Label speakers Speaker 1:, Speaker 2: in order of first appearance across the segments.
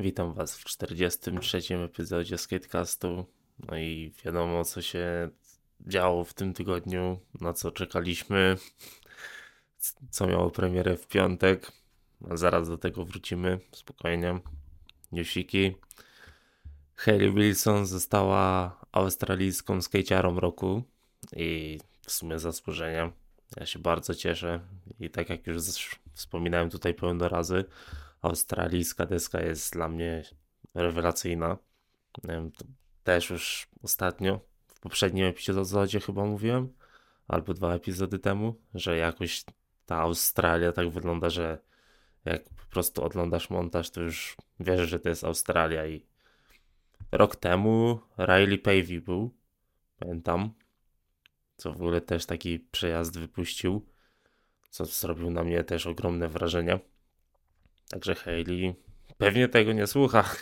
Speaker 1: Witam Was w 43. epizodzie Skatecastu. No i wiadomo, co się działo w tym tygodniu, na co czekaliśmy, co miało premierę w piątek. A zaraz do tego wrócimy, spokojnie. Newsiki. Hayley Wilson została australijską skejciarą roku i w sumie zasłużenia. Ja się bardzo cieszę i tak jak już wspominałem tutaj pełno razy, australijska deska jest dla mnie rewelacyjna. Też już ostatnio, w poprzednim epizodzie chyba mówiłem, albo dwa epizody temu, że jakoś ta Australia tak wygląda, że jak po prostu oglądasz montaż, to już wiesz, że to jest Australia i rok temu Riley Pavey był, pamiętam, co w ogóle też taki przejazd wypuścił, co zrobił na mnie też ogromne wrażenie. Także Hayley pewnie tego nie słucha.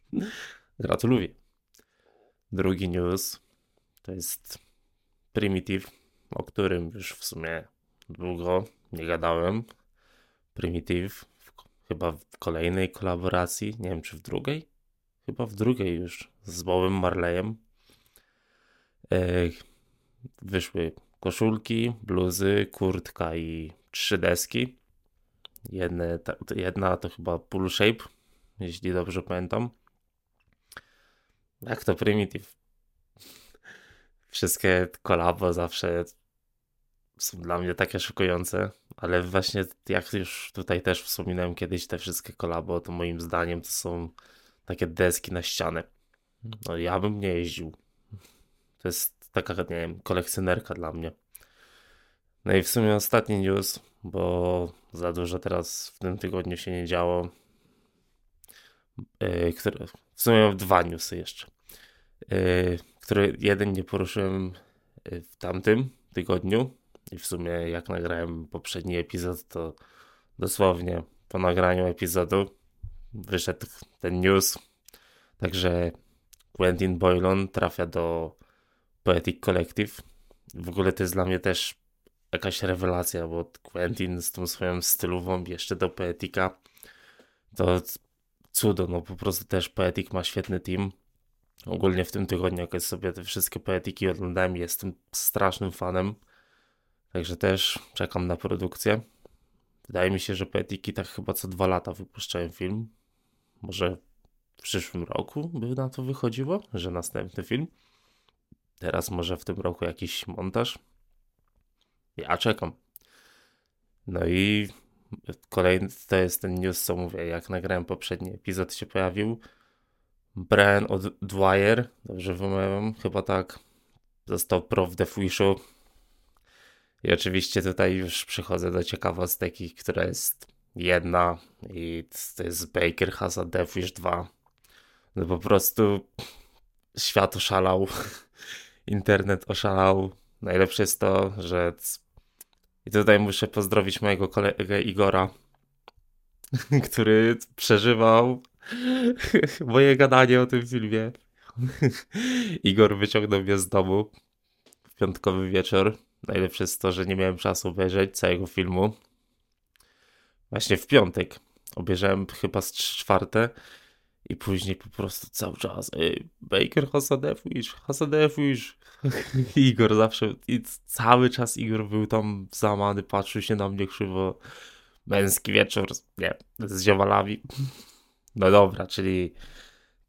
Speaker 1: Gratuluję. Drugi news to jest Primitive, o którym już w sumie długo nie gadałem. Primitive chyba w kolejnej kolaboracji, nie wiem czy w drugiej? Chyba w drugiej już z Bobem Marleyem. E, wyszły koszulki, bluzy, kurtka i trzy deski. Jedne, ta, jedna to chyba Pull Shape, jeśli dobrze pamiętam. Jak to Primitive. Wszystkie kolabo zawsze są dla mnie takie szokujące, ale właśnie jak już tutaj też wspominałem kiedyś, te wszystkie kolabo, to moim zdaniem to są takie deski na ścianę. No ja bym nie jeździł. To jest taka, nie wiem, kolekcjonerka dla mnie. No i w sumie ostatni news, bo za dużo teraz w tym tygodniu się nie działo. Yy, w sumie dwa newsy jeszcze. Yy, który jeden nie poruszyłem e, w tamtym tygodniu i w sumie jak nagrałem poprzedni epizod, to dosłownie po nagraniu epizodu wyszedł ten news. Także Quentin Boylon trafia do Poetic Collective. W ogóle to jest dla mnie też jakaś rewelacja, bo Quentin z tą swoją stylową jeszcze do Poetika to cudo, no po prostu też Poetic ma świetny team. Ogólnie w tym tygodniu, jak sobie te wszystkie Poetiki oglądałem, jestem strasznym fanem. Także też czekam na produkcję. Wydaje mi się, że Poetiki tak chyba co dwa lata wypuszczają film. Może w przyszłym roku by na to wychodziło, że następny film. Teraz może w tym roku jakiś montaż. Ja czekam. No i kolejny to jest ten news, co mówię. Jak nagrałem poprzedni epizod, się pojawił. Brian Dwyer, dobrze wymawiam, chyba tak. Został pro w Death Wishu. I oczywiście tutaj już przychodzę do ciekawostki, która jest jedna i to jest Baker Hasa Death Wish 2. No po prostu świat oszalał, internet oszalał. Najlepsze jest to, że i tutaj muszę pozdrowić mojego kolegę Igora, który przeżywał moje gadanie o tym filmie. Igor wyciągnął mnie z domu w piątkowy wieczór. Najlepsze jest to, że nie miałem czasu obejrzeć całego filmu. Właśnie w piątek obejrzałem chyba z czwarte i później po prostu cały czas ej, Baker Hasadefuisz, Hasadefuisz. Igor zawsze, i cały czas Igor był tam zamany, patrzył się na mnie krzywo. Męski wieczór, nie, z. No dobra, czyli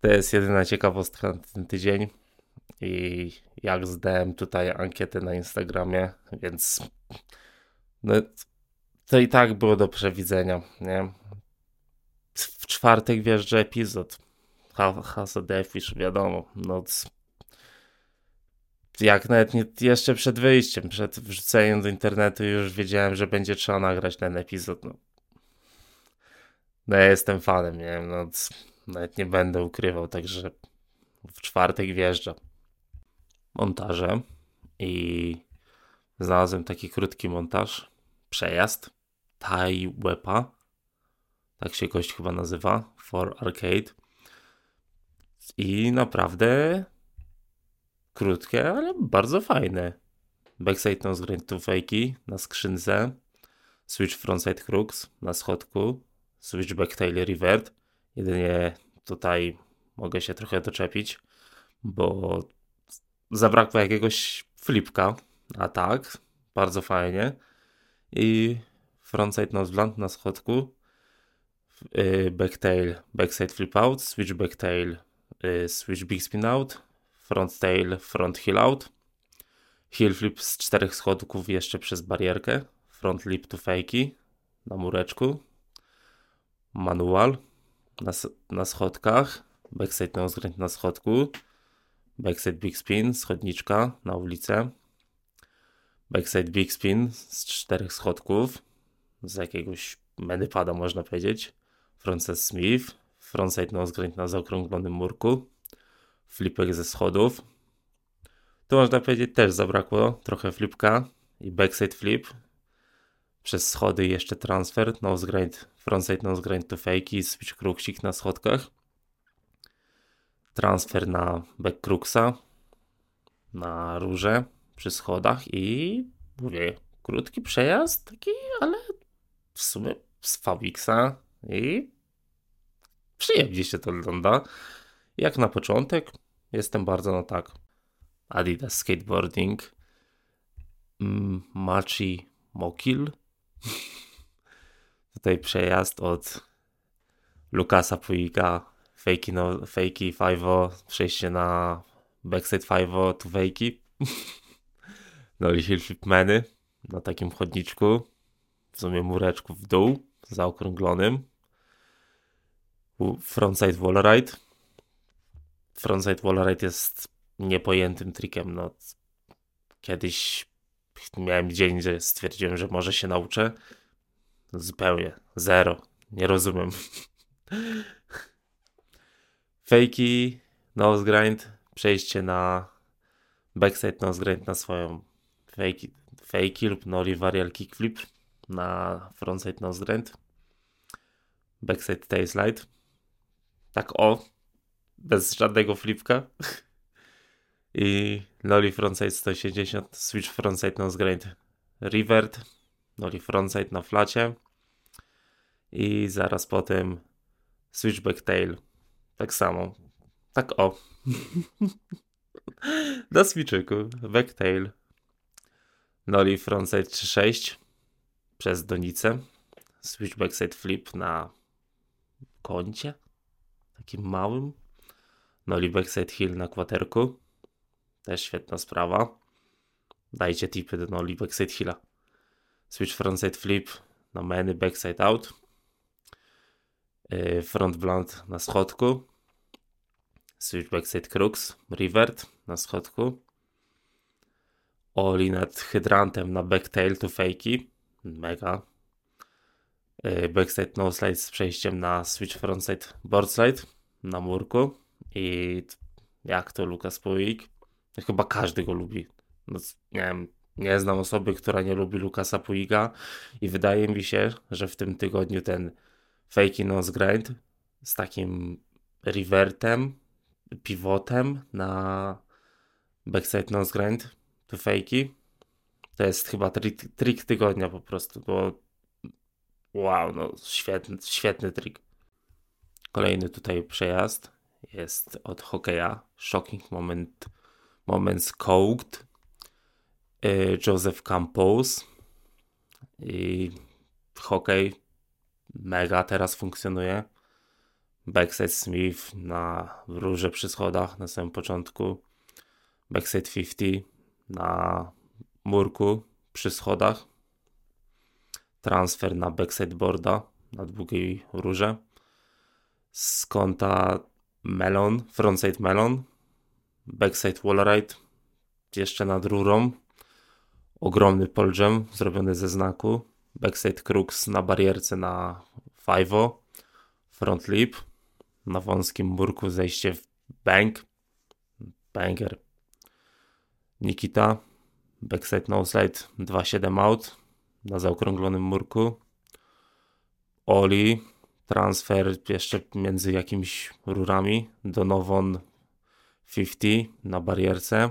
Speaker 1: to jest jedyna ciekawostka na ten tydzień. I jak zdałem tutaj ankietę na Instagramie, więc no, to i tak było do przewidzenia, nie? Czwartek wjeżdża epizod. Hasa Deathwish, wiadomo. No, jak nawet nie, jeszcze przed wyjściem, przed wrzuceniem do internetu już wiedziałem, że będzie trzeba nagrać ten epizod. No, no ja jestem fanem, nie wiem, no, nawet nie będę ukrywał, także w czwartek wjeżdża montaże i znalazłem taki krótki montaż, przejazd Tai Wepa, tak się gość chyba nazywa, for Arcade. I naprawdę krótkie, ale bardzo fajne. Backside nose grind fakey na skrzynce, switch frontside crooks na schodku, switchback tail revert. Jedynie tutaj mogę się trochę doczepić, bo zabrakło jakiegoś flipka, a tak, bardzo fajnie. I frontside nose blunt na schodku, backtail, backside flip out, switch backtail, yy, switch big spin out, front tail, front heel out, heel flip z czterech schodków jeszcze przez barierkę, front lip to fakey na mureczku, manual na, na schodkach, backside nose na schodku, backside big spin, schodniczka na ulicę, backside big spin z czterech schodków, z jakiegoś menypada można powiedzieć, frontside smith, frontside nose grind na zaokrąglonym murku, flipek ze schodów. Tu można powiedzieć też zabrakło trochę flipka i backside flip. Przez schody jeszcze transfer, nose grind, frontside nose grind to fake i switch kruksik na schodkach. Transfer na back kruksa, na róże przy schodach i mówię, krótki przejazd taki, ale w sumie z Fabixa i przyjemnie się to wygląda. Jak na początek jestem bardzo no tak. Adidas Skateboarding. Mm, Machi Mokil. Tutaj przejazd od Lukasa Puiga Fakey, no, fakey 5 przejście na backside 5 to fakey no i Hillflip Many na takim chodniczku. W sumie mureczku w dół zaokrąglonym frontside wallride frontside wallride jest niepojętym trikiem. No kiedyś miałem dzień, gdzie stwierdziłem, że może się nauczę. Zupełnie, zero, nie rozumiem. Fakey, nose grind, przejście na backside nose grind na swoją fakey, fakey lub nori varial kickflip na frontside nose grind. Backside tail slide. Tak o, bez żadnego flipka. I noli frontside 180, switch frontside nose grind revert, noli frontside na flacie. I zaraz potem switchback tail tak samo. Tak o. Na switczyku. Backtail. Noli frontside 3.6 przez donicę. Switch backside flip na kącie. Takim małym. Noli backside hill na kwaterku. Też świetna sprawa. Dajcie tipy do noli backside hilla. Switch frontside flip na many backside out. Yy, front blunt na schodku. Switch backside crux, revert na schodku. Oli nad hydrantem na backtail to fakey. Mega. Yy, backside no slide z przejściem na switch frontside boardside na murku. I jak to Lukas Puig? Chyba każdy go lubi. No, nie wiem, nie znam osoby, która nie lubi Lukasa Puiga i wydaje mi się, że w tym tygodniu ten fakey nose grind z takim revertem pivotem na backside nose grind to fakey. To jest chyba trik, trik tygodnia po prostu, bo wow, no świetny, świetny trik. Kolejny tutaj przejazd jest od hokeja. Shocking moment, moments coked. Y, Joseph Campos. I hokej mega teraz funkcjonuje backside Smith na róże przy schodach na samym początku, backside 50 na murku przy schodach, transfer na backside boarda na długiej rurze, z kąta melon, frontside melon, backside wallride jeszcze nad rurą, ogromny poljam zrobiony ze znaku, backside crux na barierce na 5 front lip, na wąskim murku zejście w bank. Banger. Nikita. Backside no slide 2.7 out na zaokrąglonym murku. Oli. Transfer jeszcze między jakimiś rurami do Nowon 50 na barierce.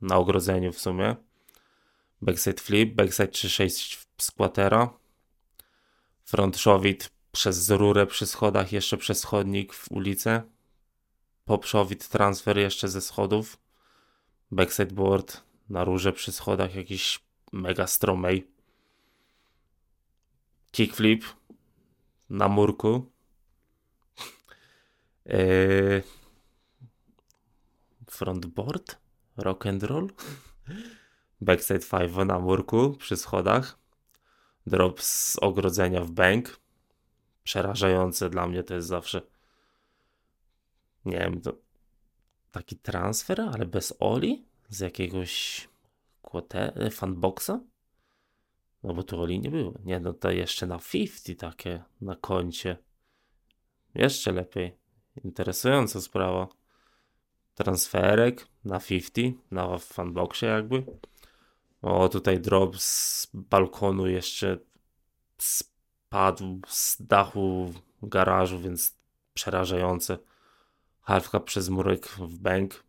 Speaker 1: Na ogrodzeniu w sumie. Backside flip. Backside 3.6 squatera. Front shove przez rurę przy schodach, jeszcze przez chodnik w ulicę. Poprzowid transfer jeszcze ze schodów. Backside board na rurze przy schodach, jakiś mega stromej. Kickflip na murku. Yy, frontboard, rock and roll, backside five na murku przy schodach, drop z ogrodzenia w bank, przerażające dla mnie to jest zawsze, nie wiem, to taki transfer, ale bez oli, z jakiegoś fanboxa, no bo tu oli nie było, nie no to jeszcze na 50 takie na koncie, jeszcze lepiej. Interesująca sprawa. Transferek na 50, na fanboxie jakby. O, tutaj drop z balkonu jeszcze spadł z dachu garażu, więc przerażające. Halfka przez murek w bank.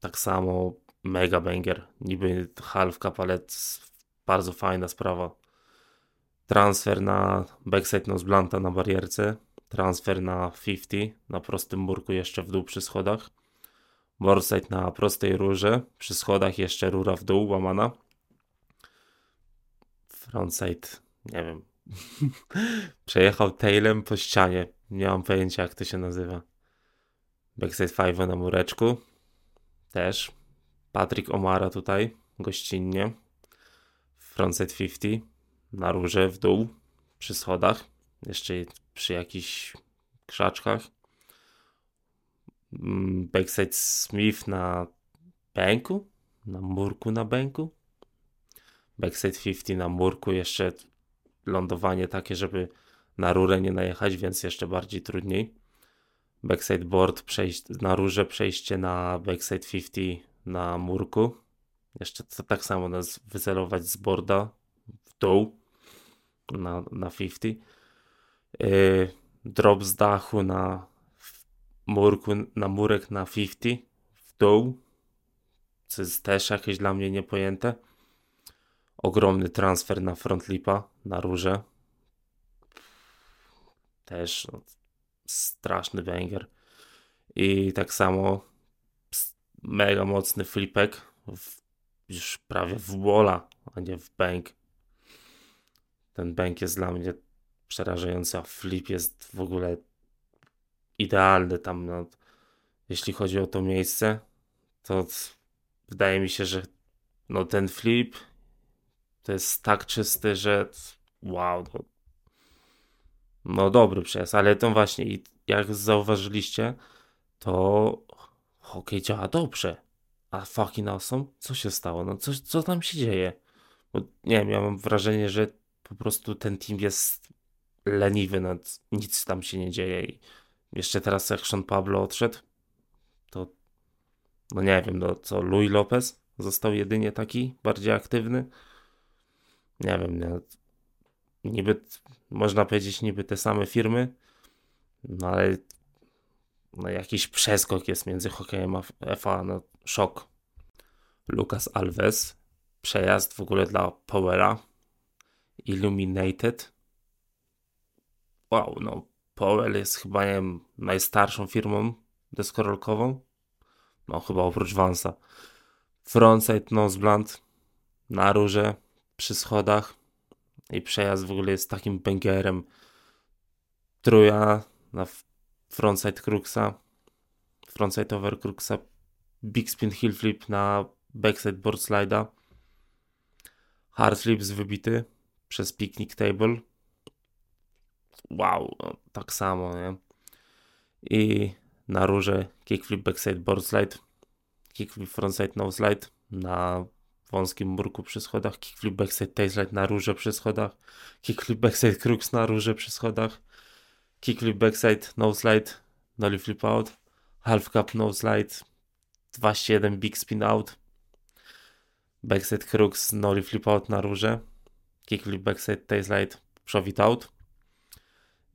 Speaker 1: Tak samo mega banger. Niby halfka palet, bardzo fajna sprawa. Transfer na backside nose blanta na barierce transfer na 50 na prostym murku jeszcze w dół przy schodach. Borside na prostej rurze, przy schodach jeszcze rura w dół łamana. Frontside, nie wiem. Przejechał tailem po ścianie. Nie mam pojęcia jak to się nazywa. Backside 5 na mureczku. Też. Patrick Omara tutaj, gościnnie. Frontside 50 na rurze w dół, przy schodach. Jeszcze przy jakichś krzaczkach. Mm, backside Smith na bęku, na murku na bęku. Backside 50 na murku, jeszcze lądowanie takie, żeby na rurę nie najechać, więc jeszcze bardziej trudniej. Backside board, przejść, na rurze przejście na backside 50 na murku. Jeszcze tak samo nas wycelować z boarda w dół na, na 50 yy, drop z dachu na murku, na murek na 50 w dół, co jest też jakieś dla mnie niepojęte. Ogromny transfer na frontlipa, na róże. Też no, straszny banger. I tak samo mega mocny flipek, w, już prawie w walla, a nie w bank. Ten bank jest dla mnie przerażająca. Flip jest w ogóle idealny tam. No, jeśli chodzi o to miejsce, to wydaje mi się, że no, ten flip to jest tak czysty, że wow. No, no dobry przejazd, ale to właśnie, jak zauważyliście, to hokej działa dobrze. A fucking awesome? Co się stało? No co, co tam się dzieje? Bo nie wiem, ja mam wrażenie, że po prostu ten team jest leniwy, no, nic tam się nie dzieje i jeszcze teraz jak Sean Pablo odszedł, to no nie wiem, no co, Louis Lopez został jedynie taki bardziej aktywny. Nie wiem, no, niby można powiedzieć niby te same firmy, no ale no jakiś przeskok jest między hokejem a FA, no szok. Lucas Alves, przejazd w ogóle dla Powera, Illuminated, wow, no Powell jest chyba, nie wiem, najstarszą firmą deskorolkową. No chyba oprócz Vansa. Frontside nose blunt na rurze, przy schodach i przejazd w ogóle jest takim bangerem. Truja na frontside Cruxa, frontside over Cruxa, big spin heel flip na backside board slide'a, hard flip z wybity przez picnic table. Wow, no, tak samo, nie? I na rurze kickflip backside board slide, kickflip frontside no slide. Na wąskim murku przy schodach, kickflip backside tail slide na rurze przy schodach, kickflip backside crux na rurze przy schodach, kickflip backside no slide, nollie flip out, half cup no slide, 2-7 big spin out, backside crux, nollie flip out na rurze, kickflip backside tail slide, przowit out,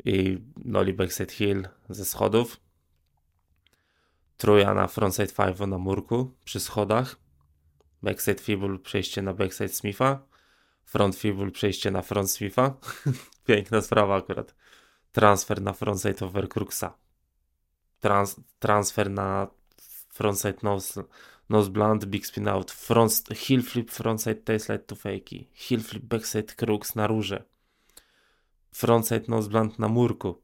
Speaker 1: i Noli backside hill ze schodów. Truja na frontside five na murku przy schodach. Backside fibul przejście na backside Smitha. Front fibul przejście na front Smitha. Piękna sprawa akurat. transfer na frontside overcruxa, Trans, transfer na frontside nose, nose blunt, big spin out, front, heel flip frontside tailslide to fakey, heel flip backside crux na rurze, frontside nose blunt na murku,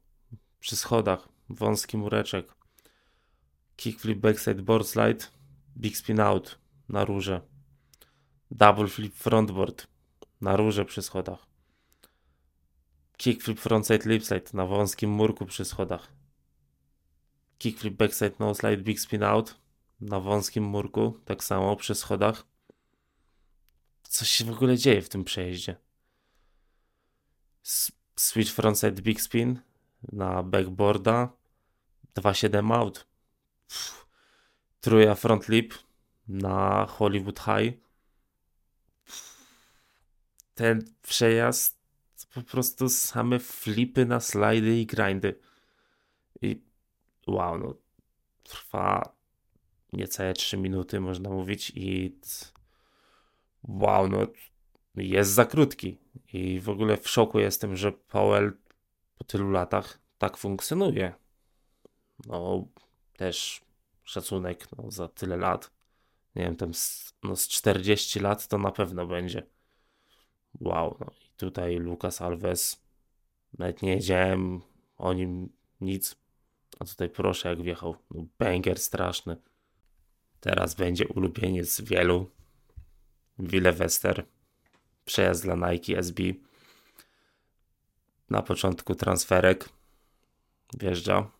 Speaker 1: przy schodach, wąski mureczek, kickflip backside board slide, big spin out na rurze, double flip frontboard na rurze przy schodach, kickflip frontside lipslide na wąskim murku przy schodach, kickflip backside no slide big spin out na wąskim murku, tak samo przy schodach. Coś się w ogóle dzieje w tym przejeździe. Switch frontside big spin na backboarda 2.7 out. Pff. Truja front lip na Hollywood High. Ten przejazd po prostu same flipy na slajdy i grindy. I wow, no trwa niecałe 3 minuty, można mówić, i wow, no jest za krótki. I w ogóle w szoku jestem, że Powell po tylu latach tak funkcjonuje. No, też szacunek no, za tyle lat. Nie wiem, tam z, no, z 40 lat to na pewno będzie. Wow, no i tutaj Lucas Alves, nawet nie wiedziałem o nim nic, a tutaj proszę jak wjechał, no, banger straszny. Teraz będzie ulubieniec wielu. Wille Wester. Przejazd dla Nike SB. Na początku transferek. Wjeżdża.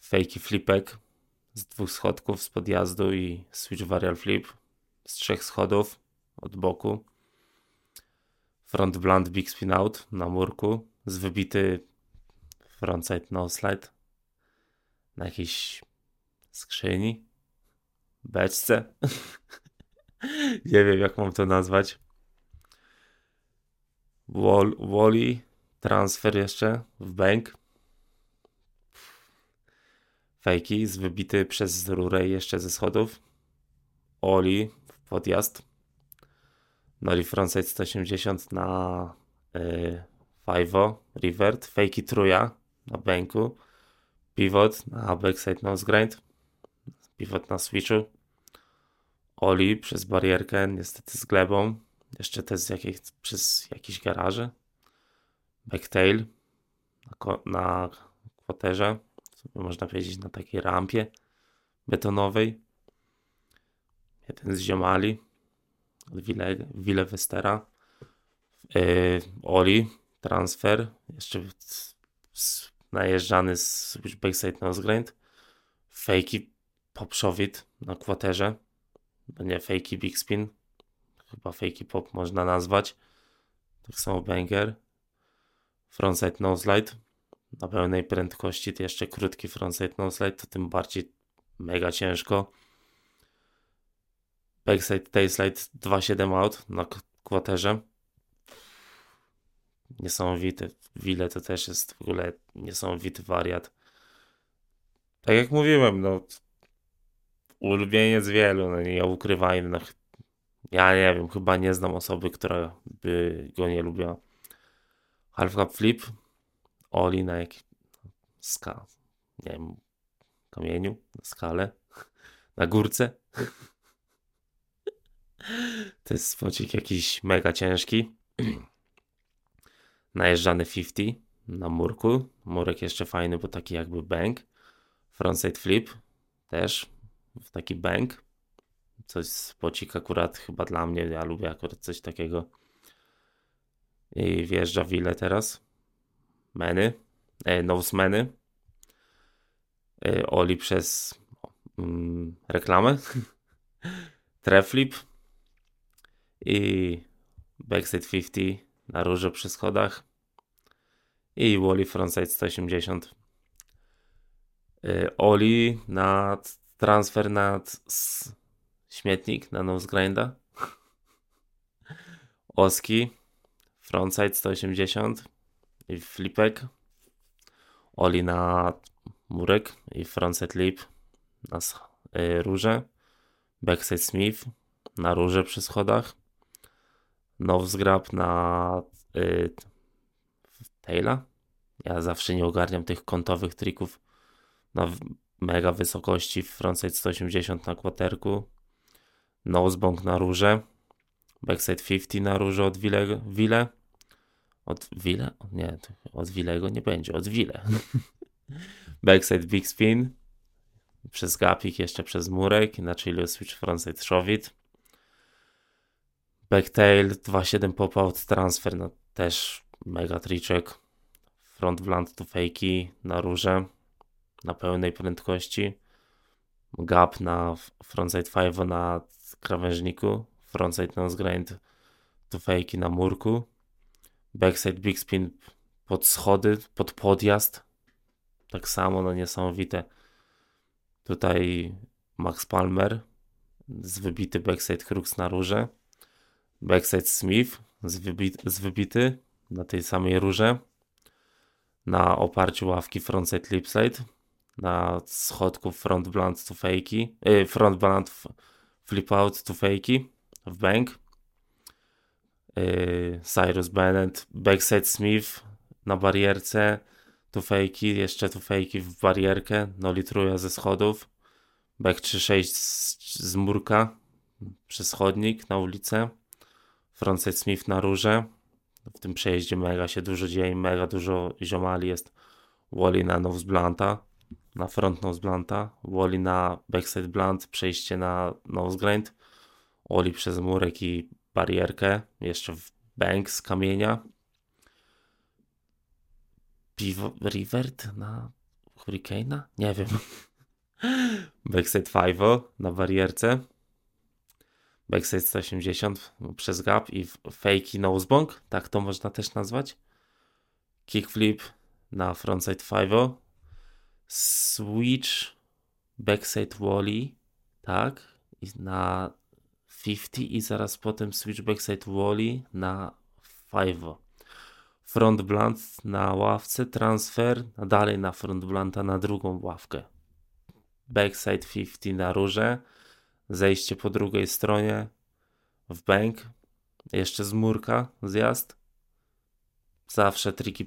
Speaker 1: Fakey flipek z dwóch schodków z podjazdu i switch varial flip z trzech schodów od boku. Front blunt big spin out na murku z wybity frontside no slide na jakiejś skrzyni, beczce. Nie wiem, jak mam to nazwać. Wall, Wally, transfer jeszcze w bank. Fejki z wybity przez rurę jeszcze ze schodów. Oli w podjazd. Noli frontside 180 na yy, Fivo, revert. Fejki truja na banku. Pivot na backside nose grind pivot na switchu. Oli przez barierkę, niestety z glebą. Jeszcze też z przez jakieś garaże. Backtail na, na kwaterze. Można powiedzieć na takiej rampie betonowej. Jeden z ziomali od Wille, Westera. Yy, Oli, transfer. Jeszcze najeżdżany z backside nose grind. Fakey poprzowid na kwaterze. Nie fakey big spin. Chyba fakey pop można nazwać. Tak samo banger. Frontside slide Na pełnej prędkości to jeszcze krótki frontside slide to tym bardziej mega ciężko. Backside tailslide 2.7 out na kwaterze. Niesamowity. Wile to też jest w ogóle niesamowity wariat. Tak jak mówiłem, no ulubieniec wielu, no nie ukrywajmy. No, ja nie wiem, chyba nie znam osoby, która by go nie lubiła. Half Cup Flip, Oli na jakiś ska, nie wiem, kamieniu, na skale, na górce. To jest spocik jakiś mega ciężki. Najeżdżany 50 na murku. Murek jeszcze fajny, bo taki jakby bank. Frontside flip też w taki bank. Coś z pocik akurat chyba dla mnie, ja lubię akurat coś takiego. I wjeżdża Wille teraz. Meny, e, nose meny. E, Oli przez mm, reklamę. Treflip. I backside 50 na róże przy schodach. I Wally frontside 180. E, Oli na transfer na śmietnik, na nosegrinda. Oski, frontside 180 i flipek. Oli na murek i frontside lip na y, róże. Backside Smith na róże przy schodach. Nose grab na y, Taila. Ja zawsze nie ogarniam tych kątowych trików na mega wysokości. Frontside 180 na kwaterku. Nosebong na róże. Backside 50 na róże od Wile. Wile. Od Wile? Nie, od Wilego nie będzie, od Wile. Backside Big Spin. Przez gapik, jeszcze przez murek. Na chillu switch frontside shove Backtail 2.7 pop-out transfer. No też mega triczek. Front blunt to fakey na róże. Na pełnej prędkości. Gap na frontside 5 na krawężniku. Frontside nose grind to fakey na murku backside big spin pod schody, pod podjazd. Tak samo, no niesamowite. Tutaj Max Palmer z wybity backside crux na rurze. Backside Smith z, wybity, z wybity na tej samej rurze. Na oparciu ławki frontside lipside. Na schodku front blunt to fakey. Front blunt flip out to fakey w bank. Yy, Cyrus Bennett, Backside Smith na barierce, tu fejki, jeszcze tu fejki w barierkę, no litruja ze schodów, back 3-6 z, z murka przez chodnik na ulicę, frontside Smith na róże, w tym przejeździe mega się dużo dzieje, mega dużo ziomali jest, Wally na nose blanta, na front nose blanta, Wally na backside blunt, przejście na nose grind, Wally przez murek i barierkę, jeszcze w bank z kamienia. Piwo, Rivert na Hurricane'a? Nie wiem. Backside 5 na barierce. Backside 180 przez gap i fakey nosebong, tak to można też nazwać. Kickflip na frontside 5 Switch backside wally, tak, i na 50 i zaraz potem switch backside wally na 5. Front blunt na ławce, transfer, dalej na front blunta na drugą ławkę. Backside 50 na róże, zejście po drugiej stronie w bank, jeszcze z murka, zjazd. Zawsze triki,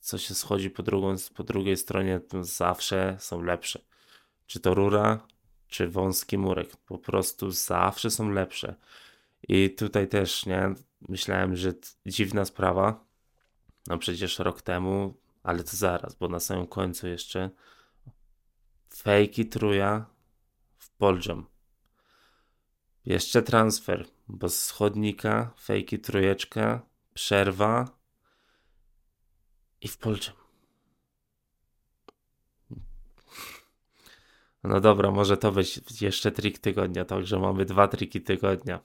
Speaker 1: co się schodzi po, drugą, po drugiej stronie, zawsze są lepsze. Czy to rura, czy wąski murek. Po prostu zawsze są lepsze. I tutaj też, nie? Myślałem, że dziwna sprawa. No przecież rok temu, ale to zaraz, bo na samym końcu jeszcze fejki truja w Poljam. Jeszcze transfer, bo z chodnika fejki trujeczka, przerwa i w Poljam. No dobra, może to być jeszcze trik tygodnia, także mamy dwa triki tygodnia.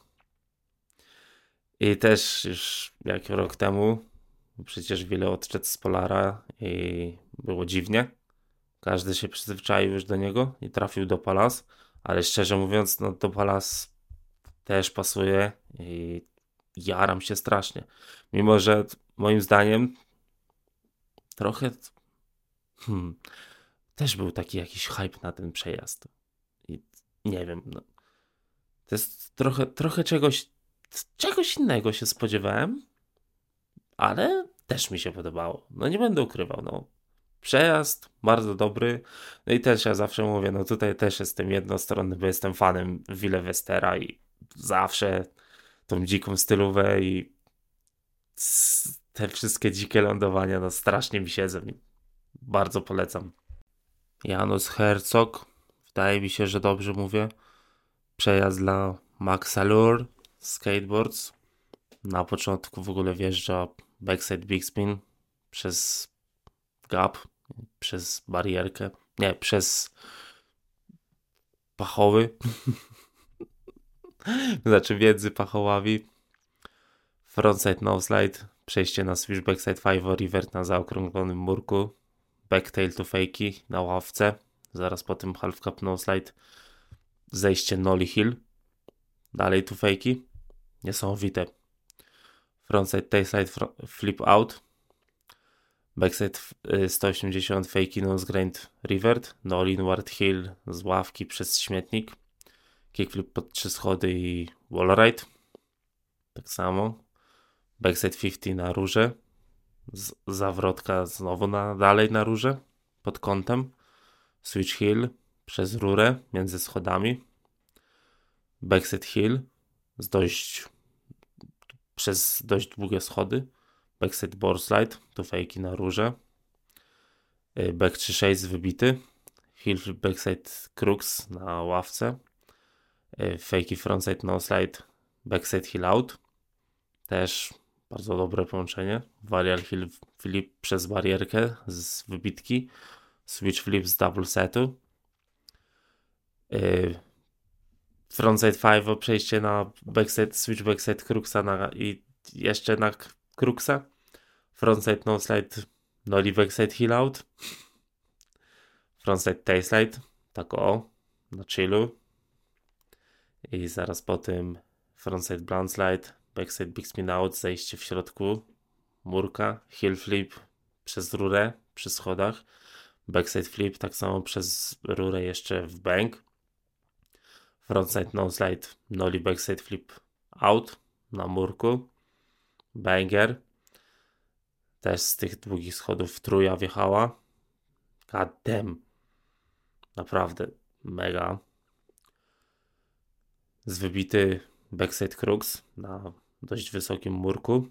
Speaker 1: I też już jak rok temu, przecież wiele odszedł z Polara i było dziwnie. Każdy się przyzwyczaił już do niego i trafił do Palas, ale szczerze mówiąc, no do Palas też pasuje i jaram się strasznie. Mimo, że moim zdaniem trochę hmm, też był taki jakiś hype na ten przejazd. I nie wiem, no. To jest trochę, trochę czegoś, czegoś innego się spodziewałem, ale też mi się podobało. No nie będę ukrywał, no. Przejazd bardzo dobry. No i też ja zawsze mówię, no tutaj też jestem jednostronny, bo jestem fanem Wille Westera i zawsze tą dziką stylówę i te wszystkie dzikie lądowania, no strasznie mi siedzą. Bardzo polecam. Janusz Herzog, wydaje mi się, że dobrze mówię. Przejazd dla Maxa Lure, skateboards. Na początku w ogóle wjeżdża backside big spin przez gap, przez barierkę, nie, przez pachoły. znaczy między pachołami. Frontside no slide, przejście na switch backside 5 revert na zaokrąglonym murku. Backtail to fakey na ławce, zaraz po tym half cup no slide, zejście nolly hill, dalej to fakey, niesamowite. Frontside tailslide flip out, backside 180 fakey nose grind revert, nolly inward hill z ławki przez śmietnik, kickflip pod trzy schody i wall ride, tak samo, backside 50 na rurze, z, zawrotka znowu na, dalej na rurze, pod kątem. Switch heel przez rurę między schodami. Backset heel z dość przez dość długie schody. Backside board slide, tu fejki na rurze. Y, back 3 wybity. Heel backside crux na ławce. Y, fejki frontside no slide, backside heel out. Też bardzo dobre połączenie. Varial flip przez barierkę z wybitki. Switch flip z double setu. Yy, frontside 5 przejście na backside, switch backside cruxa na, i jeszcze na cruxa. Frontside no slide, nollie backside heel out. Frontside tail slide, tak o, na chillu. I zaraz po tym frontside blunt slide, backside big spin out, zejście w środku, murka, heel flip przez rurę przy schodach, backside flip tak samo przez rurę jeszcze w bank, frontside no slide, nollie backside flip out na murku, banger, też z tych długich schodów truja wjechała, god damn, naprawdę mega, z wybity backside crux na dość wysokim murku.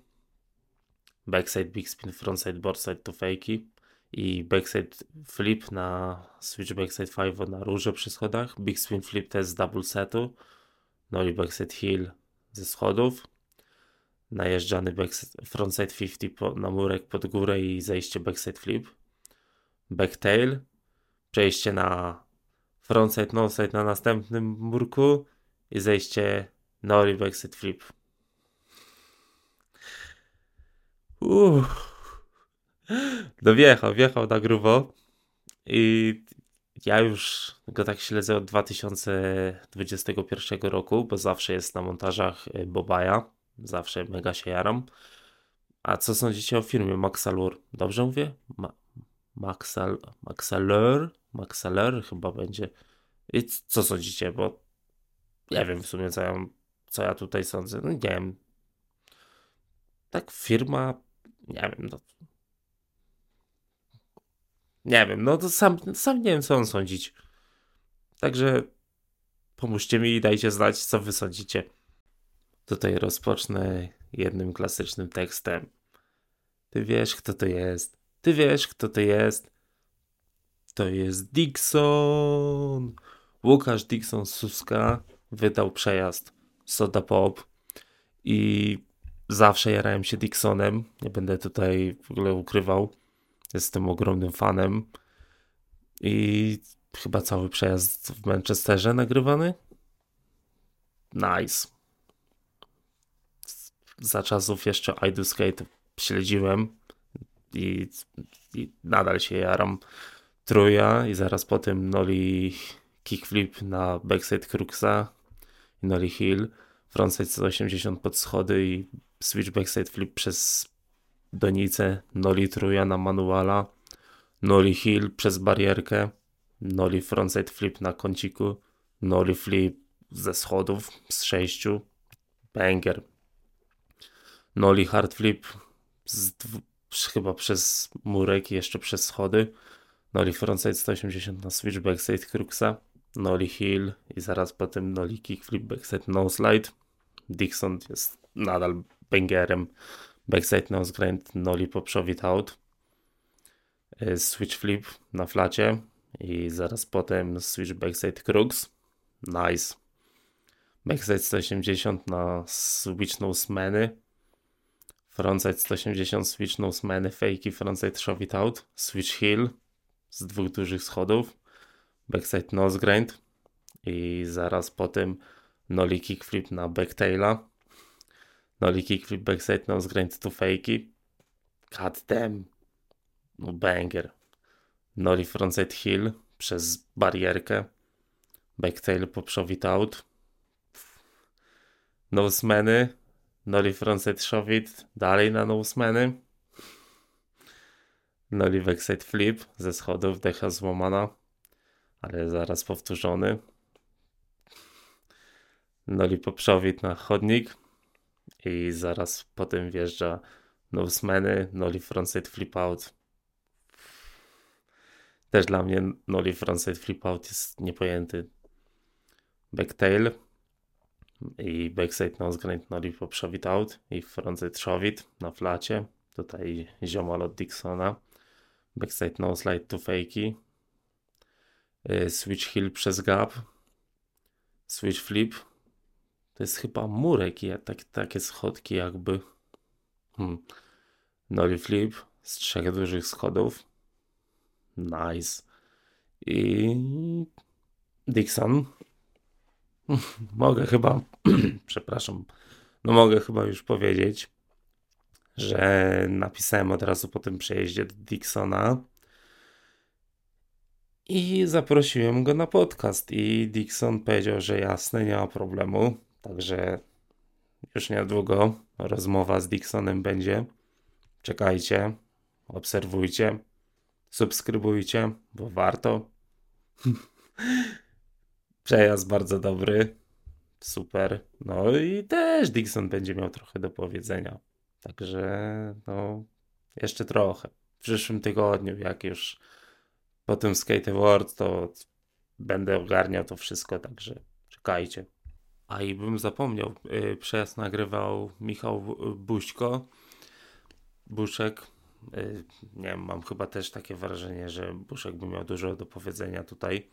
Speaker 1: Backside big spin, frontside boardside to fakey i backside flip na switch backside 5 na róże przy schodach. Big spin flip też z double setu. No i backside heel ze schodów. Najeżdżany backside, frontside 50 po, na murek pod górę i zejście backside flip. Backtail. Przejście na frontside, noside na następnym murku i zejście Nori backseat flip. Uff. No wjechał, wjechał na grubo i ja już go tak śledzę od 2021 roku, bo zawsze jest na montażach y, Bobaja, zawsze mega się jaram. A co sądzicie o firmie Maxalur? Dobrze mówię? Ma Maxal Maxalur? Maxalur chyba będzie. I co sądzicie? Bo nie wiem w sumie co ja, co ja tutaj sądzę. No nie wiem. Tak firma, nie wiem, no. Nie wiem, no to sam, sam nie wiem co on sądzić. Także pomóżcie mi i dajcie znać co wy sądzicie. Tutaj rozpocznę jednym klasycznym tekstem. Ty wiesz kto to jest. Ty wiesz kto to jest. To jest Dixon. Łukasz Dixon Suska wydał przejazd Soda Pop i zawsze jarałem się Dixonem. Nie będę tutaj w ogóle ukrywał. Jestem ogromnym fanem i chyba cały przejazd w Manchesterze nagrywany. Nice. Za czasów jeszcze I Do Skate śledziłem i, i nadal się jaram Truja i zaraz po tym Noli kickflip na backside Cruxa Nolly Hill, frontside 180 pod schody i switch backside flip przez donicę, Nolly truja na manuala, Nolly Hill przez barierkę, Nolly frontside flip na kąciku, Nolly flip ze schodów z sześciu, banger, Nolly hard flip z chyba przez murek i jeszcze przez schody, Nolly frontside 180 na switch backside Cruxa, Nolly Hill i zaraz potem Nolly Kickflip, backside no slide. Dixon jest nadal bangerem. Backside nose grind, Nolly poprzowit out. Y, switch flip na flacie i zaraz potem switch backside crux. Nice. Backside 180 na switch nose many. Frontside 180 switch nose many, fake frontside shove it out. Switch heel z dwóch dużych schodów backside nose grind i zaraz po tym nollie kickflip na backtaila. Nollie kickflip backside nose grind to fakey. God damn. No banger. Nollie frontside heel przez barierkę. Backtail poprzowit out. Nosemany. Nollie frontside shovit. Dalej na nosemany. Nollie backside flip ze schodów decha złamana ale zaraz powtórzony. Noli poprzowid na chodnik i zaraz potem wjeżdża Nosemany, Nollie Frontside Flip Out. Też dla mnie Nollie Frontside Flip Out jest niepojęty. Backtail i backside nose grind Nollie pop shove out i frontside shove na flacie. Tutaj ziomal od Dixona. Backside nose slide to fakey. Switch hill przez gap. Switch flip. To jest chyba murek, tak, takie schodki jakby. Hmm. Nollie flip z trzech dużych schodów. Nice. I Dixon. mogę chyba, przepraszam, no mogę chyba już powiedzieć, że napisałem od razu po tym przejeździe Dixona i zaprosiłem go na podcast i Dixon powiedział, że jasne, nie ma problemu, także już niedługo rozmowa z Dixonem będzie. Czekajcie, obserwujcie, subskrybujcie, bo warto. Przejazd bardzo dobry. Super. No i też Dixon będzie miał trochę do powiedzenia. Także no, jeszcze trochę. W przyszłym tygodniu, jak już po tym Skate to będę ogarniał to wszystko, także czekajcie. A i bym zapomniał, yy, przejazd nagrywał Michał Buźko. Buszek. Yy, nie wiem, mam chyba też takie wrażenie, że Buszek by miał dużo do powiedzenia tutaj,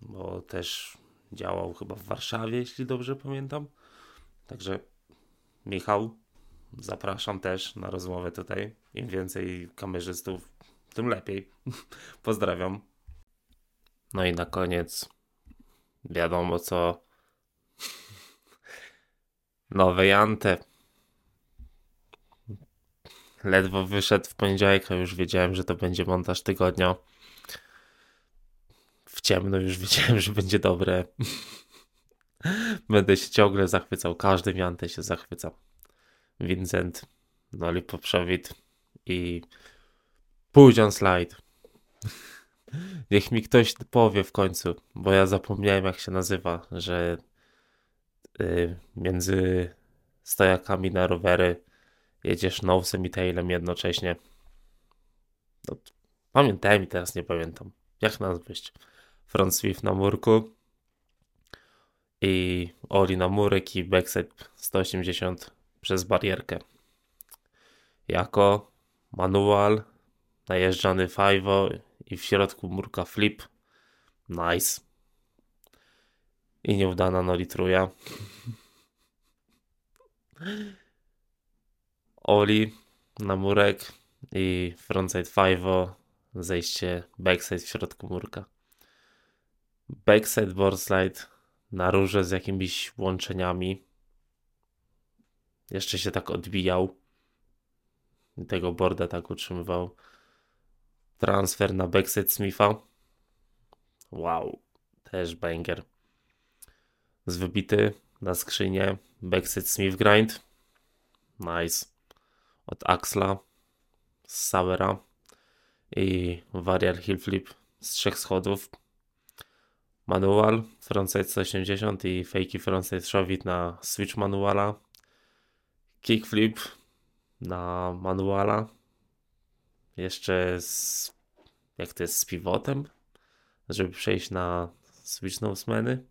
Speaker 1: bo też działał chyba w Warszawie, jeśli dobrze pamiętam. Także Michał, zapraszam też na rozmowę tutaj. Im więcej kamerzystów, tym lepiej. Pozdrawiam. No i na koniec wiadomo co. Nowe Jante. Ledwo wyszedł w poniedziałek, a już wiedziałem, że to będzie montaż tygodnia. W ciemno już wiedziałem, że będzie dobre. Będę się ciągle zachwycał. Każdym Jante się zachwycam. Vincent, Noli Poprzowit i Pójdzion Slide. Niech mi ktoś powie w końcu, bo ja zapomniałem jak się nazywa, że yy, między stojakami na rowery jedziesz nosem i tailem jednocześnie. No, pamiętałem i teraz nie pamiętam. Jak nazwać? Front swift na murku i oli na murek i backside 180 przez barierkę. Jako manual, najeżdżany fajwo i w środku murka flip. Nice. I nieudana nolitruja. Oli na murek i frontside fajwo, zejście backside w środku murka. Backside board slide na róże z jakimiś łączeniami jeszcze się tak odbijał. Tego borda tak utrzymywał. Transfer na backside Smitha. Wow, też banger. Z wybity na skrzynię backside Smith grind. Nice. Od Axla z Sauera i Warrior Hill Flip z trzech schodów. Manual, frontside 180 i fakey frontside shove na switch manuala kickflip na manuala. Jeszcze z, jak to jest z pivotem, żeby przejść na switch nosemeny.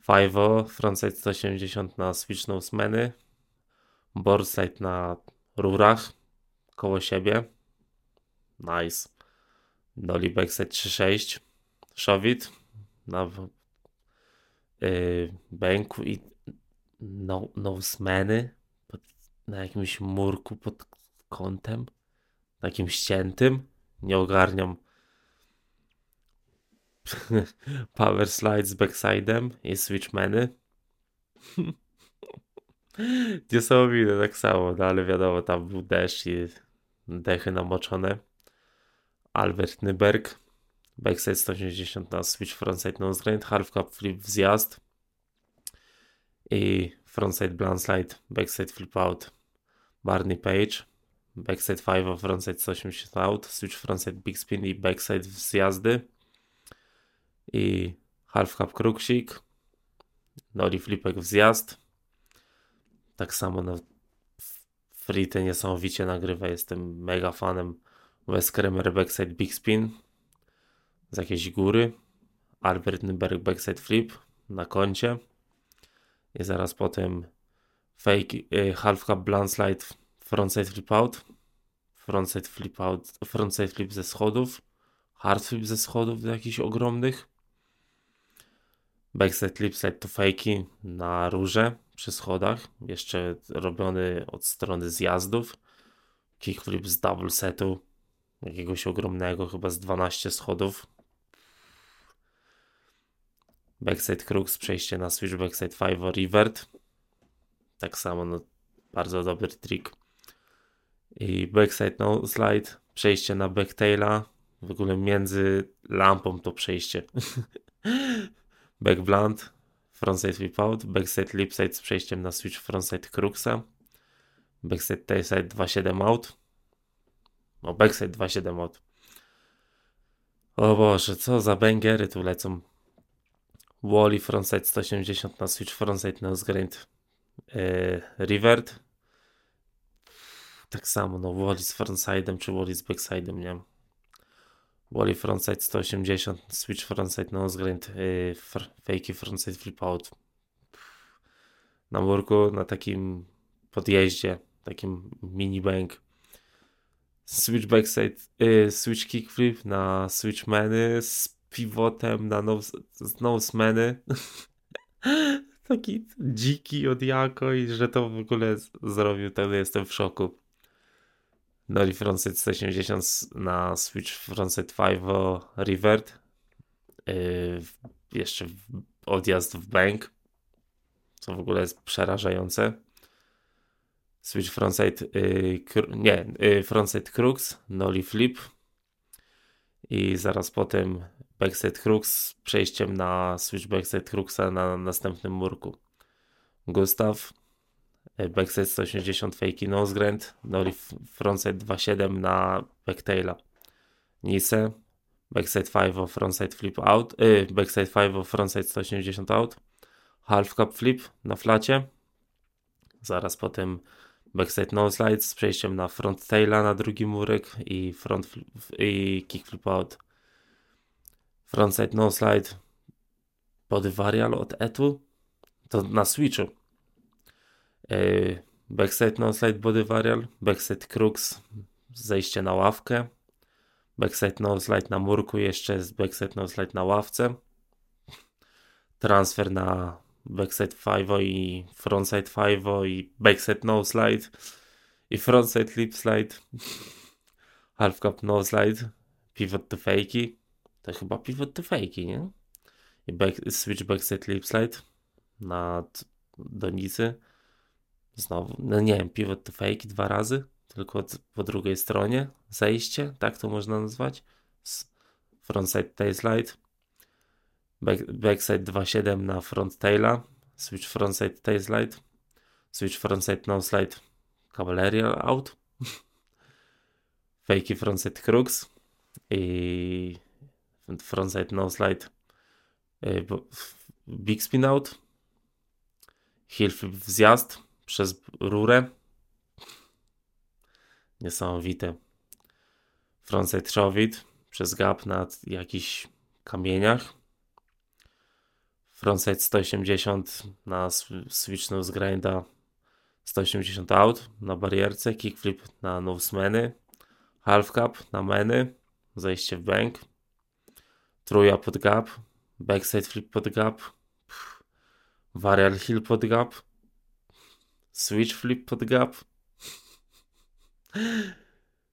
Speaker 1: Five frontside 180 na switch nosemeny. Boardside na rurach koło siebie. Nice. Dolly backside 3.6. Shove na yy, bęku i no, nosemeny na jakimś murku pod kątem, takim ściętym. Nie ogarniam power slide z backside'em i switchmeny. Niesamowite tak samo, no ale wiadomo, tam był deszcz i dechy namoczone. Albert Nyberg, backside 180 na switch frontside nose grind, half cup flip w zjazd i frontside blind slide, backside flip out, Barney Page, backside 5, frontside 180 out, switch frontside big spin i backside z i half cup kruksik, noli flipek w zjazd, tak samo na Frite niesamowicie nagrywa. Jestem mega fanem Wes Kramer backside big spin z jakiejś góry. Albert Nyberg backside flip na koncie. I zaraz potem fake y, half cup blunt slide frontside flip out. Frontside flip out, frontside flip ze schodów. Hard flip ze schodów jakichś ogromnych. Backside flip slide to fakey na róże przy schodach. Jeszcze robiony od strony zjazdów. Kickflip z double setu. Jakiegoś ogromnego, chyba z 12 schodów. Backside crux, przejście na switch backside 5 revert. Tak samo, no, bardzo dobry trik. I backside no slide, przejście na backtaila. W ogóle między lampą to przejście. Back blunt, frontside flip out, backside lip side z przejściem na switch frontside cruxa. Backside tailside 2.7 out. O, backside 2.7 out. O Boże, co za bangery tu lecą. Wally frontside 180 na switch frontside nose grind yy, revert. Tak samo, no Wally z frontside'em czy Wally z backside'em, nie Wally frontside 180, switch frontside nose grind, yy, fr fake frontside flip out. Na murku, na takim podjeździe, takim mini bank. Switch backside, yy, switch kickflip na switch many z pivotem na nose, nose many. Taki dziki od jako i że to w ogóle zrobił, to jestem w szoku. Noli frontside 180 na switch frontside 5 revert. Yy, jeszcze odjazd w bank, co w ogóle jest przerażające. Switch frontside, yy, nie, yy, frontside crux, noli flip i zaraz potem backside crux z przejściem na switch backside cruxa na następnym murku. Gustaw, backside 180 fake nose grind, noli frontside 2.7 na backtaila. Nice, backside 5 frontside flip out, yy, backside 5 frontside 180 out, half cup flip na flacie. Zaraz potem backside no slide z przejściem na front taila na drugi murek i front flip, i kickflip out. Frontside no slide body varial od etu to na switchu. Yy, backside no slide body varial, backside crux zejście na ławkę, backside no slide na murku jeszcze jest backside no slide na ławce. Transfer na backside 5 i frontside 5 i backside no slide i frontside lip slide half cup no slide pivot to fakey to chyba pivot to fakey, nie? I back, switch backside lip slide na donicy znowu, no nie wiem, pivot to fakey dwa razy tylko po drugiej stronie zejście, tak to można nazwać. Frontside tail slide. Back, backside 2.7 na front taila, switch frontside tail slide, switch frontside no slide. Cavalry out, fakey frontside crux. I frontside no slide. Y, big spin out, heel flip wzjazd przez rurę, niesamowite, frontside shove przez gap na jakichś kamieniach, frontside 180 na switch nose grinda 180 out na barierce, kickflip na nose meny, half cap na meny, zejście w bank, truja pod gap, backside flip pod gap, varial hill pod gap, switch flip pod gap,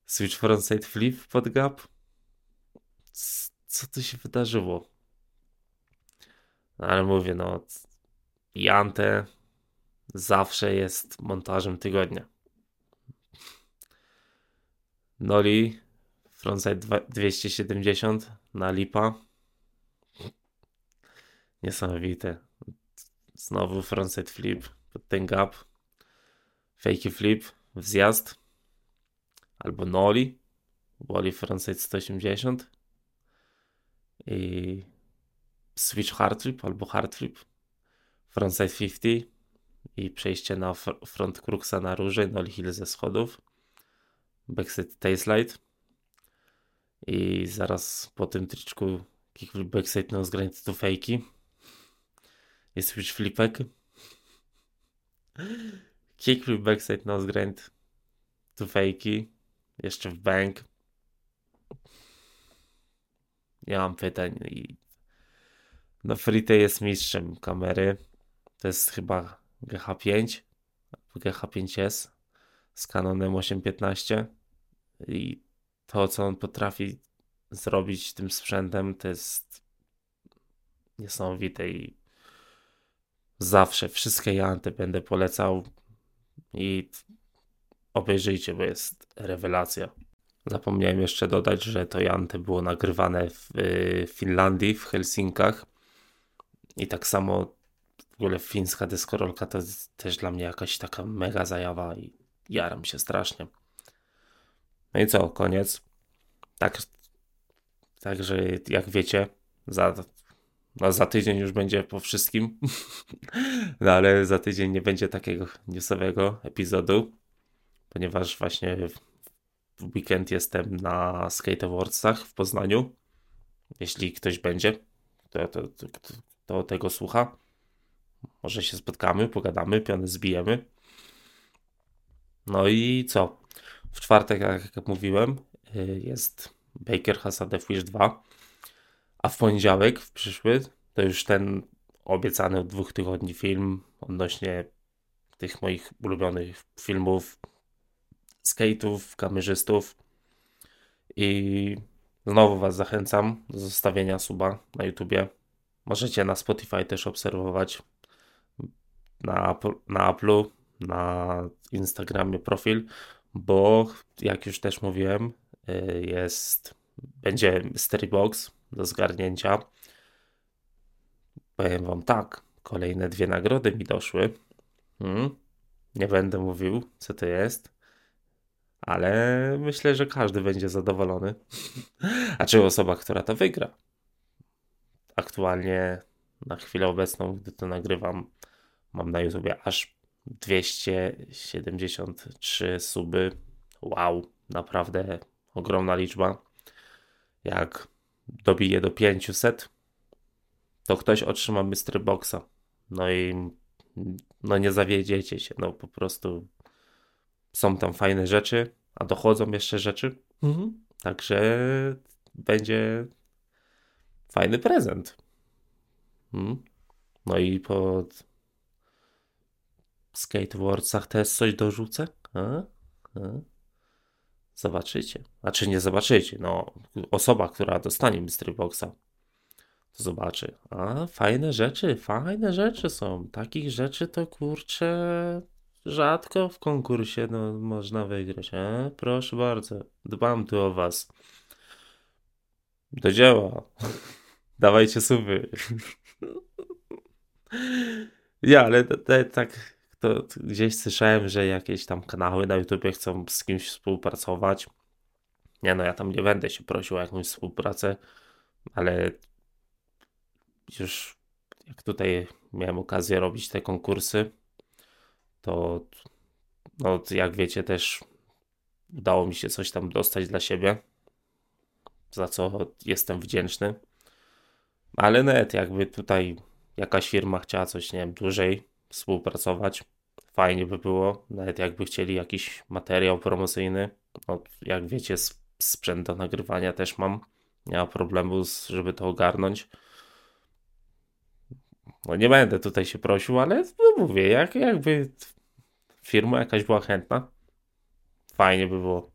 Speaker 1: switch frontside flip pod gap. Co tu się wydarzyło? No, ale mówię, no Jante zawsze jest montażem tygodnia. Noli frontside 270 na lipa. Niesamowite. Znowu frontside flip pod ten gap. Fake flip w zjazd. Albo noli. Woli frontside 180. I switch hard flip albo hard flip. Frontside 50. i przejście na fr front Cruxa na róży, no Hill ze schodów, backside tailslide i zaraz po tym tryczku kickflip backside no grind to fejki. Jest już flipek. Kickflip backside nose grind to fejki. Jeszcze w bank. Nie mam pytań i no Frite jest mistrzem kamery. To jest chyba GH5 GH5S z Canonem 815 i to co on potrafi zrobić tym sprzętem to jest niesamowite i zawsze wszystkie Janty będę polecał i obejrzyjcie, bo jest rewelacja. Zapomniałem jeszcze dodać, że to Janty było nagrywane w Finlandii, w Helsinkach i tak samo w ogóle fińska deskorolka to jest też dla mnie jakaś taka mega zajawa i jaram się strasznie. No i co, koniec. Tak, także jak wiecie, za, no za tydzień już będzie po wszystkim, no ale za tydzień nie będzie takiego newsowego epizodu, ponieważ właśnie w weekend jestem na Skate Awardsach w Poznaniu. Jeśli ktoś będzie, to, to, to, to tego słucha. Może się spotkamy, pogadamy, piony zbijemy. No i co? W czwartek, jak mówiłem, y, jest Baker Hasade Wish 2, a w poniedziałek, w przyszły, to już ten obiecany od dwóch tygodni film odnośnie tych moich ulubionych filmów, skate'ów, kamerzystów. I znowu Was zachęcam do zostawienia suba na YouTubie. Możecie na Spotify też obserwować na, na Apple'u, na Instagramie profil, bo jak już też mówiłem, y, jest, będzie mystery box do zgarnięcia. Powiem wam tak, kolejne dwie nagrody mi doszły. Hmm, nie będę mówił, co to jest, ale myślę, że każdy będzie zadowolony. A czy osoba, która to wygra? Aktualnie na chwilę obecną, gdy to nagrywam, mam na YouTubie aż 273 suby. Wow, naprawdę ogromna liczba. Jak dobiję do 500, to ktoś otrzyma Mystery Boxa. No i no nie zawiedziecie się, no po prostu są tam fajne rzeczy, a dochodzą jeszcze rzeczy. Mhm. Także będzie fajny prezent. Mhm. No i po Skatewordsach też coś dorzucę? A? A? Zobaczycie. A czy nie zobaczycie? No, osoba, która dostanie Mystery Boxa, to zobaczy. A, fajne rzeczy, fajne rzeczy są. Takich rzeczy to kurczę rzadko w konkursie no, można wygrać. A? Proszę bardzo, dbam tu o was. Do dzieła. Dawajcie suby. ja, ale tak to gdzieś słyszałem, że jakieś tam kanały na YouTube chcą z kimś współpracować. Nie no, ja tam nie będę się prosił o jakąś współpracę, ale już jak tutaj miałem okazję robić te konkursy, to no, jak wiecie też udało mi się coś tam dostać dla siebie, za co jestem wdzięczny. Ale net, jakby tutaj jakaś firma chciała coś, nie wiem, dłużej współpracować. Fajnie by było, nawet jakby chcieli jakiś materiał promocyjny. No, jak wiecie, sprzęt do nagrywania też mam. Nie ma problemu, żeby to ogarnąć. No nie będę tutaj się prosił, ale no mówię, jak, jakby firma jakaś była chętna, fajnie by było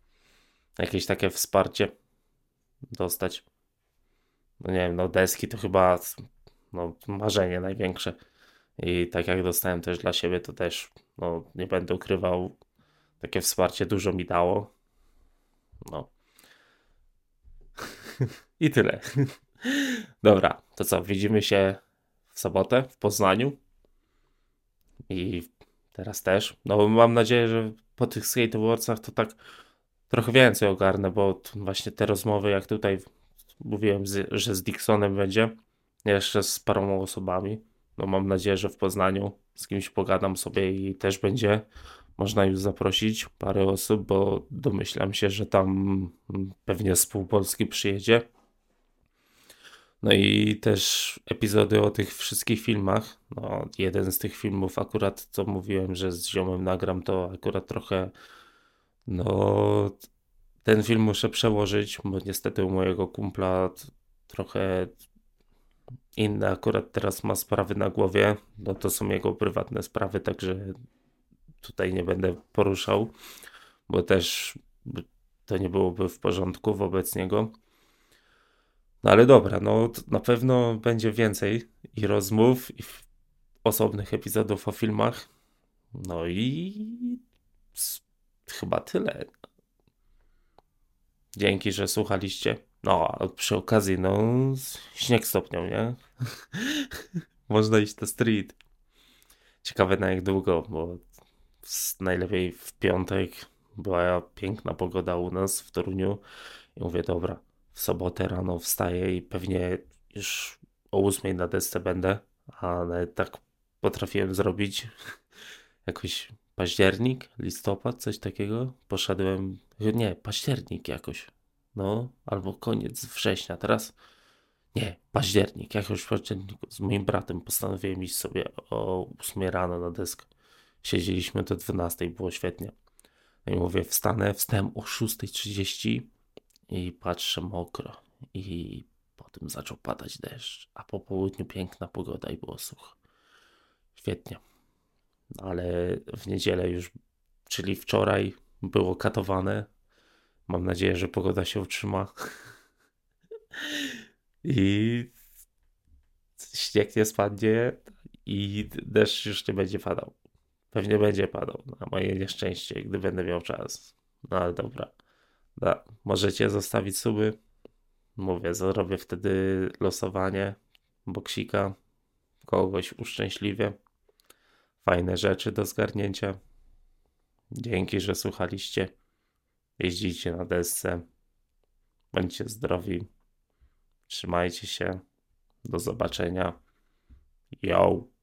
Speaker 1: jakieś takie wsparcie dostać. No nie wiem, no deski to chyba no, marzenie największe. I tak jak dostałem też dla siebie, to też no, nie będę ukrywał, takie wsparcie dużo mi dało. No. I tyle. Dobra, to co, widzimy się w sobotę w Poznaniu. I teraz też. No mam nadzieję, że po tych Skate Awardsach to tak trochę więcej ogarnę, bo właśnie te rozmowy, jak tutaj mówiłem, że z Dixonem będzie, jeszcze z paroma osobami, No mam nadzieję, że w Poznaniu z kimś pogadam sobie i też będzie można już zaprosić parę osób, bo domyślam się, że tam pewnie z Polski przyjedzie. No i też epizody o tych wszystkich filmach. No, jeden z tych filmów akurat, co mówiłem, że z ziomem nagram, to akurat trochę no ten film muszę przełożyć, bo niestety u mojego kumpla trochę inne akurat teraz ma sprawy na głowie. No to są jego prywatne sprawy, także tutaj nie będę poruszał, bo też to nie byłoby w porządku wobec niego. No ale dobra, no na pewno będzie więcej i rozmów, i osobnych epizodów o filmach. No i chyba tyle. Dzięki, że słuchaliście. No, a przy okazji, no, śnieg stopniał, nie? Można iść na street. Ciekawe na jak długo, bo najlepiej w piątek była piękna pogoda u nas w Toruniu. I mówię, dobra, w sobotę rano wstaję i pewnie już o ósmej na desce będę, ale tak potrafiłem zrobić. Jakoś październik, listopad, coś takiego. Poszedłem, nie, październik jakoś, no, albo koniec września, teraz nie, październik, jakoś w październiku z moim bratem postanowiłem iść sobie o 8 rano na deskę. Siedzieliśmy do 12, było świetnie. No i mówię, wstanę, wstałem o 6.30 i patrzę mokro i potem zaczął padać deszcz, a po południu piękna pogoda i było sucho. Świetnie. No ale w niedzielę już, czyli wczoraj było katowane. Mam nadzieję, że pogoda się utrzyma. I śnieg nie spadnie i deszcz już nie będzie padał. Pewnie będzie padał, na moje nieszczęście, gdy będę miał czas. No ale dobra. Da. Możecie zostawić suby. Mówię, zrobię wtedy losowanie boksika. Kogoś uszczęśliwie. Fajne rzeczy do zgarnięcia. Dzięki, że słuchaliście. Jeździcie na desce. Bądźcie zdrowi. Trzymajcie się. Do zobaczenia. Yo.